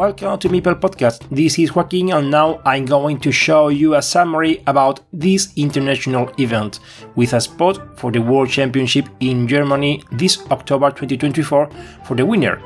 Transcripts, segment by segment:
Welcome to Meeple Podcast. This is Joaquin, and now I'm going to show you a summary about this international event with a spot for the World Championship in Germany this October 2024 for the winner.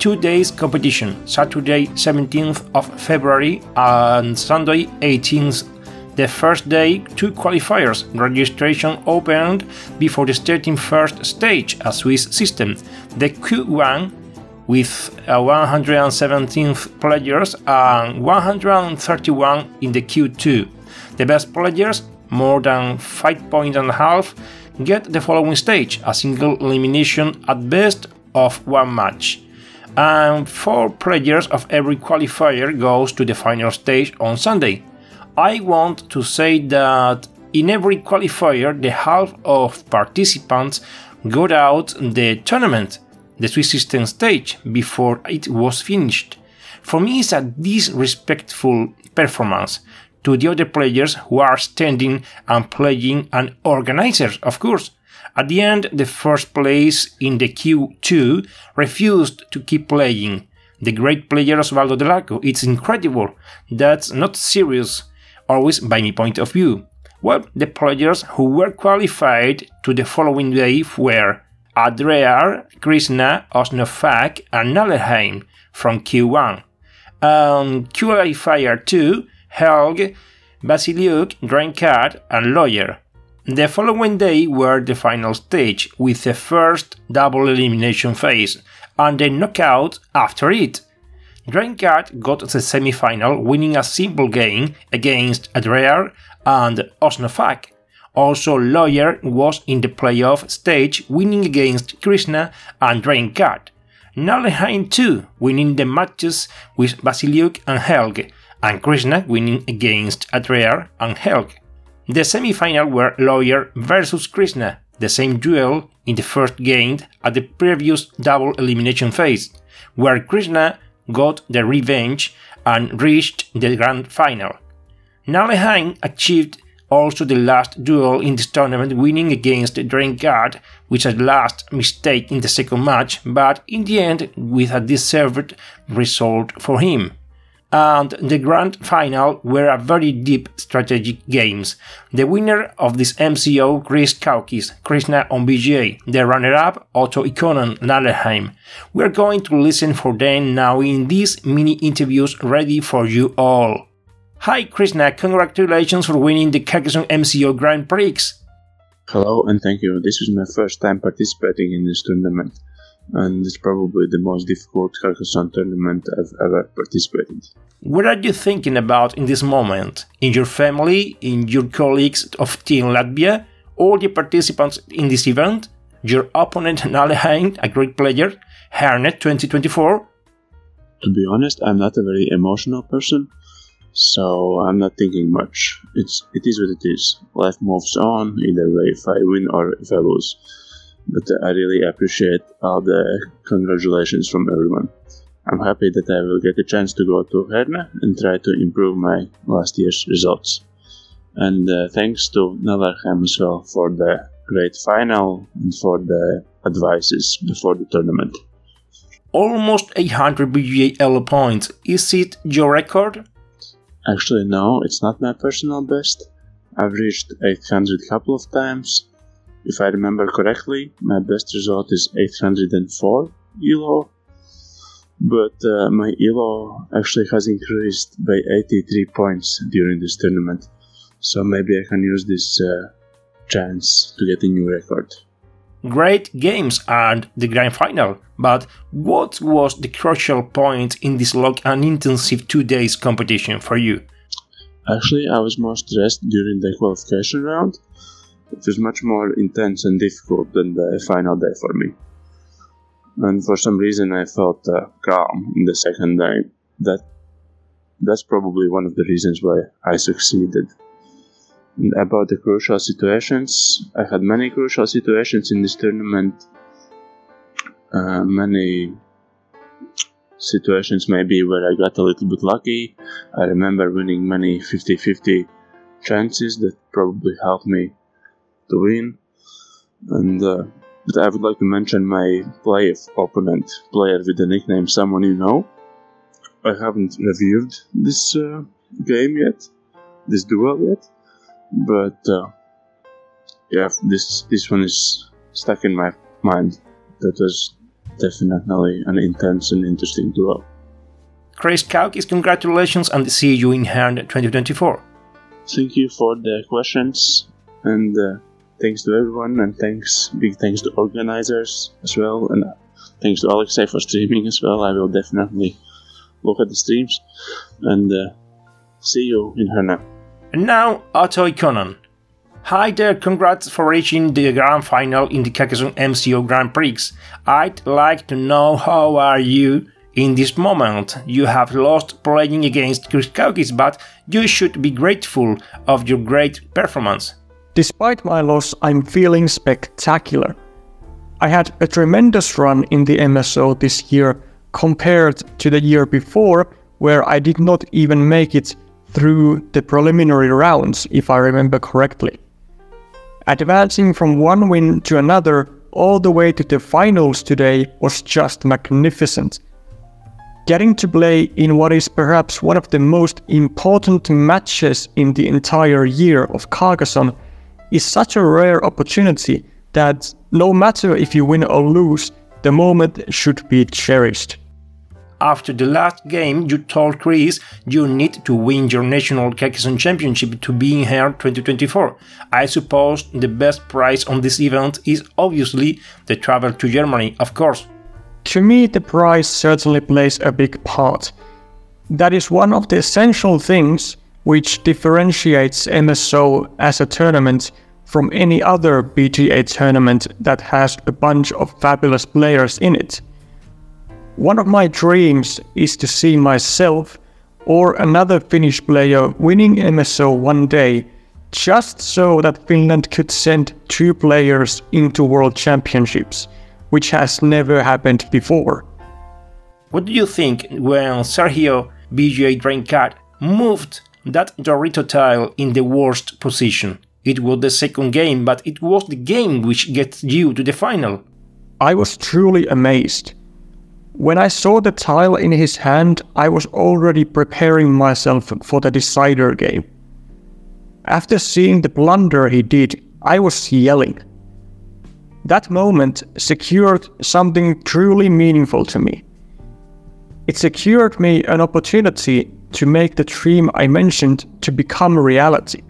Two days competition Saturday 17th of February and Sunday 18th. The first day, two qualifiers. Registration opened before the starting first stage, a Swiss system. The Q1 with uh, 117 players and 131 in the Q2. The best players, more than 5 points and a half, get the following stage a single elimination at best of one match. And 4 players of every qualifier goes to the final stage on Sunday. I want to say that in every qualifier, the half of participants got out the tournament the Swiss system stage before it was finished. For me, it's a disrespectful performance to the other players who are standing and playing and organizers, of course. At the end, the first place in the Q2 refused to keep playing. The great player Osvaldo Del Arco, it's incredible. That's not serious, always by my point of view. Well, the players who were qualified to the following day were Adrear, Krishna, Osnofak, and Nalleheim from Q1. Um, Qualifier 2, Helg, Basiliuk, Draincat, and Lawyer. The following day were the final stage, with the first double elimination phase, and the knockout after it. Draincat got the semi-final, winning a simple game against Adrear and Osnofak. Also, Lawyer was in the playoff stage, winning against Krishna and Draincat. Nalleheim too, winning the matches with Basiliuk and Helg, and Krishna winning against Adrear and Helg. The semi-final were Lawyer versus Krishna, the same duel in the first game at the previous double elimination phase, where Krishna got the revenge and reached the grand final. Nalleheim achieved also the last duel in this tournament, winning against Draincat, which had last mistake in the second match, but in the end with a deserved result for him. And the grand final were a very deep strategic games. The winner of this MSO, Chris Kaukis, Krishna on BGA, the runner-up, Otto Ikonen, Nalleheim. We're going to listen for them now in these mini interviews ready for you all. Hi Krishna, congratulations for winning the Carcassonne MSO Grand Prix. Hello and thank you. This is my first time participating in this tournament, and it's probably the most difficult Carcassonne tournament I've ever participated. What are you thinking about in this moment? In your family, in your colleagues of Team Latvia, all the participants in this event, your opponent Nalleheim, a great player, Hernet 2024? To be honest, I'm not a very emotional person, so I'm not thinking much. It's it is what it is. Life moves on either way if I win or if I lose. But I really appreciate all the congratulations from everyone. I'm happy that I will get a chance to go to Herne and try to improve my last year's results. And uh, thanks to Nalleheim as well for the great final and for the advices before the tournament. Almost 800 BGA Elo points. Is it your record? Actually, no, it's not my personal best. I've reached 800 couple of times. If I remember correctly, my best result is 804 ELO. but uh, my elo actually has increased by 83 points during this tournament so maybe i can use this uh, chance to get a new record Great games and the grand final, but what was the crucial point in this long and intensive two days competition for you? Actually, I was more stressed during the qualification round. It was much more intense and difficult than the final day for me. And for some reason, I felt uh, calm in the second day. That that's probably one of the reasons why I succeeded about the crucial situations. I had many crucial situations in this tournament. Uh, many situations maybe where I got a little bit lucky. I remember winning many 50 50 chances that probably helped me to win. And uh, but I would like to mention my play opponent, player with the nickname Someone You Know. I haven't reviewed this uh, game yet, this duel yet, but uh, yeah, this this one is stuck in my mind. That was definitely an intense and interesting duel. Chris Kaukis, congratulations and see you in Herne 2024. Thank you for the questions and uh, thanks to everyone and thanks big thanks to organizers as well and uh, thanks to Alexei for streaming as well. I will definitely look at the streams and uh, see you in Herne. And now, Otto Ikonen. Hi there, congrats for reaching the grand final in the Carcassonne MSO Grand Prix. I'd like to know how are you in this moment. You have lost playing against Chris Kaukis, but you should be grateful of your great performance. Despite my loss, I'm feeling spectacular. I had a tremendous run in the MSO this year compared to the year before, where I did not even make it through the preliminary rounds, if I remember correctly. Advancing from one win to another all the way to the finals today was just magnificent. Getting to play in what is perhaps one of the most important matches in the entire year of Carcassonne is such a rare opportunity that no matter if you win or lose, the moment should be cherished after the last game, you told Chris you need to win your national Carcassonne championship to be in Herne 2024. I suppose the best prize on this event is obviously the travel to Germany, of course. To me, the prize certainly plays a big part. That is one of the essential things which differentiates MSO as a tournament from any other BGA tournament that has a bunch of fabulous players in it. One of my dreams is to see myself or another Finnish player winning MSO one day, just so that Finland could send two players into World Championships, which has never happened before. What do you think when Sergio BGA Draincat moved that Dorito tile in the worst position? It was the second game, but it was the game which gets you to the final. I was truly amazed. When I saw the tile in his hand, I was already preparing myself for the decider game. After seeing the blunder he did, I was yelling. That moment secured something truly meaningful to me. It secured me an opportunity to make the dream I mentioned to become reality.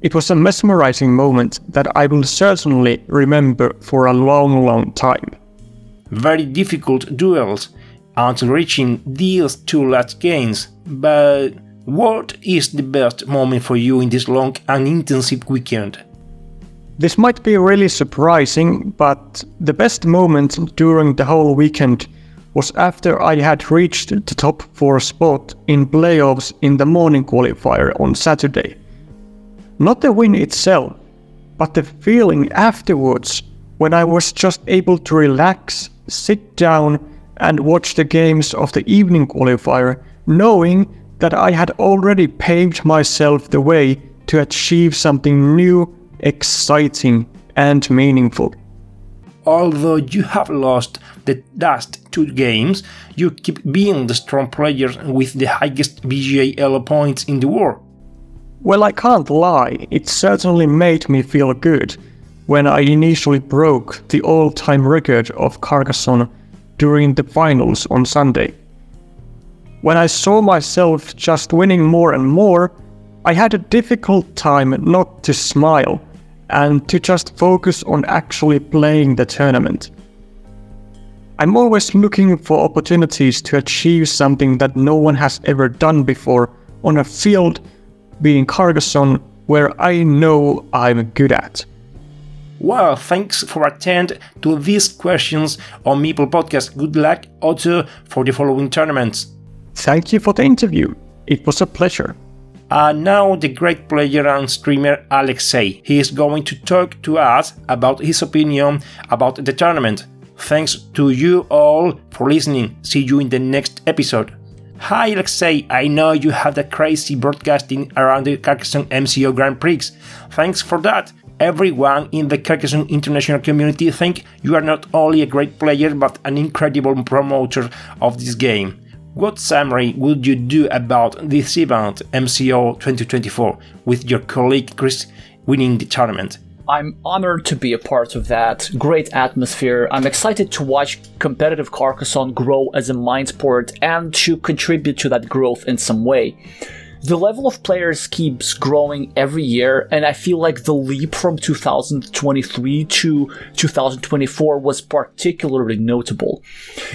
It was a mesmerizing moment that I will certainly remember for a long, long time very difficult duels until reaching these two last games, but what is the best moment for you in this long and intensive weekend? This might be really surprising, but the best moment during the whole weekend was after I had reached the top 4 spot in playoffs in the morning qualifier on Saturday. Not the win itself, but the feeling afterwards when I was just able to relax sit down and watch the games of the evening qualifier, knowing that I had already paved myself the way to achieve something new, exciting, and meaningful. Although you have lost the last two games, you keep being the strong player with the highest BGA elo points in the world. Well, I can't lie, it certainly made me feel good when I initially broke the all time record of Carcassonne during the finals on Sunday. When I saw myself just winning more and more, I had a difficult time not to smile and to just focus on actually playing the tournament. I'm always looking for opportunities to achieve something that no one has ever done before on a field, being Carcassonne, where I know I'm good at. Well, thanks for attend to these questions on Meeple Podcast. Good luck also for the following tournaments. Thank you for the interview. It was a pleasure. And now the great player and streamer Alexei. He is going to talk to us about his opinion about the tournament. Thanks to you all for listening. See you in the next episode. Hi Alexei, I know you have the crazy broadcasting around the Carcassonne MSO Grand Prix. Thanks for that. Everyone in the Carcassonne international community think you are not only a great player but an incredible promoter of this game. What summary would you do about this event, MSO 2024, with your colleague Chris winning the tournament? I'm honored to be a part of that. Great atmosphere. I'm excited to watch competitive Carcassonne grow as a mind sport and to contribute to that growth in some way. The level of players keeps growing every year, and I feel like the leap from 2023 to 2024 was particularly notable.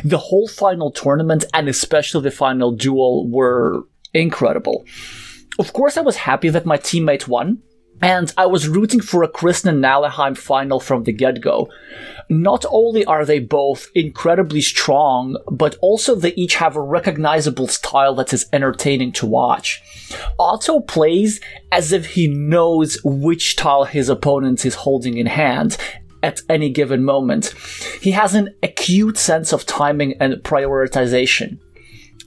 The whole final tournament and especially the final duel were incredible. Of course, I was happy that my teammate won, and I was rooting for a Krishna Nalleheim final from the get go. Not only are they both incredibly strong, but also they each have a recognizable style that is entertaining to watch. Otto plays as if he knows which style his opponent is holding in hand, at any given moment. He has an acute sense of timing and prioritization.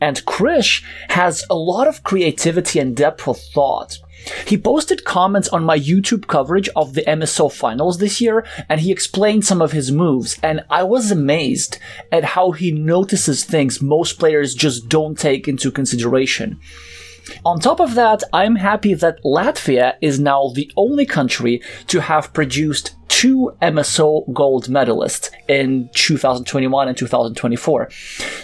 And Krish has a lot of creativity and depth of thought. He posted comments on my YouTube coverage of the MSO finals this year, and he explained some of his moves, and I was amazed at how he notices things most players just don't take into consideration. On top of that, I'm happy that Latvia is now the only country to have produced two MSO gold medalists in 2021 and 2024.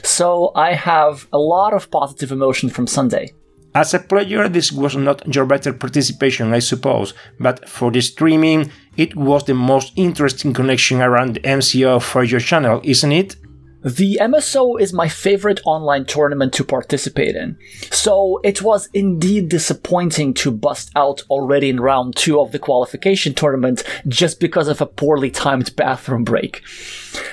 So I have a lot of positive emotion from Sunday. As a player, this was not your better participation, I suppose, but for the streaming, it was the most interesting connection around the MSO for your channel, isn't it? The MSO is my favorite online tournament to participate in, so it was indeed disappointing to bust out already in round two of the qualification tournament just because of a poorly timed bathroom break.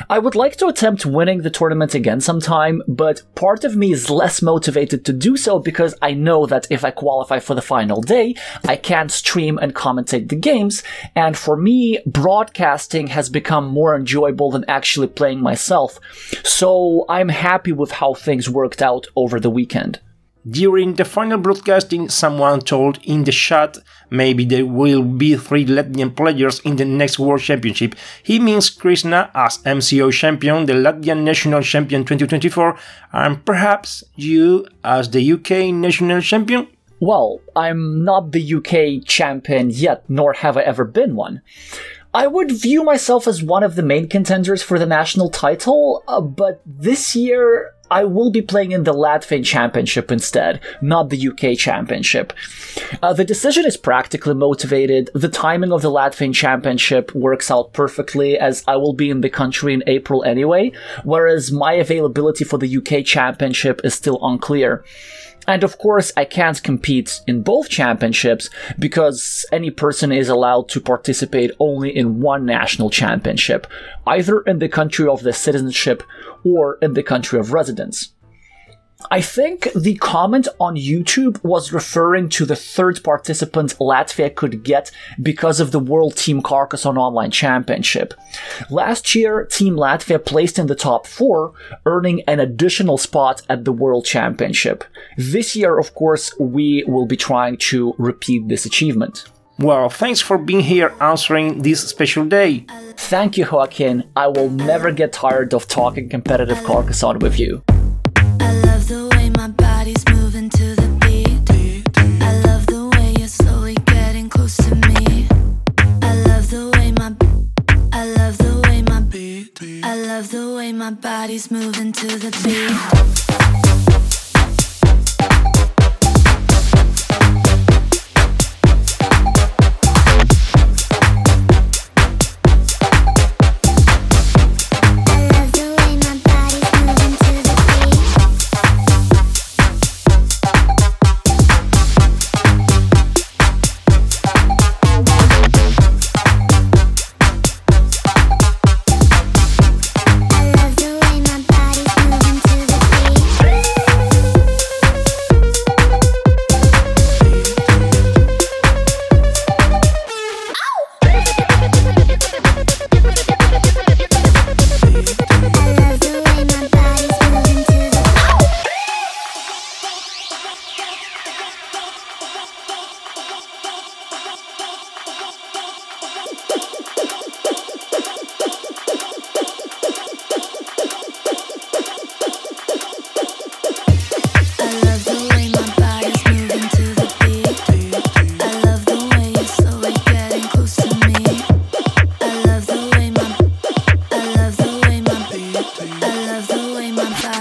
I would like to attempt winning the tournament again sometime, but part of me is less motivated to do so because I know that if I qualify for the final day, I can't stream and commentate the games, and for me, broadcasting has become more enjoyable than actually playing myself. So I'm happy with how things worked out over the weekend. During the final broadcasting, someone told in the chat maybe there will be three Latvian players in the next World Championship. He means Krishna as MSO champion, the Latvian national champion 2024, and perhaps you as the UK national champion? Well, I'm not the UK champion yet, nor have I ever been one. I would view myself as one of the main contenders for the national title, uh, but this year I will be playing in the Latvian Championship instead, not the UK Championship. Uh, the decision is practically motivated. The timing of the Latvian Championship works out perfectly as I will be in the country in April anyway, whereas my availability for the UK Championship is still unclear. And of course, I can't compete in both championships because any person is allowed to participate only in one national championship, either in the country of the citizenship or in the country of residence. I think the comment on YouTube was referring to the third participant Latvia could get because of the World Team Carcassonne Online Championship. Last year, Team Latvia placed in the top four, earning an additional spot at the World Championship. This year, of course, we will be trying to repeat this achievement. Well, thanks for being here answering this special day. Thank you, Joaquin. I will never get tired of talking competitive Carcassonne with you. body's moving to the beat.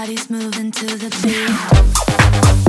Body's moving to the beat.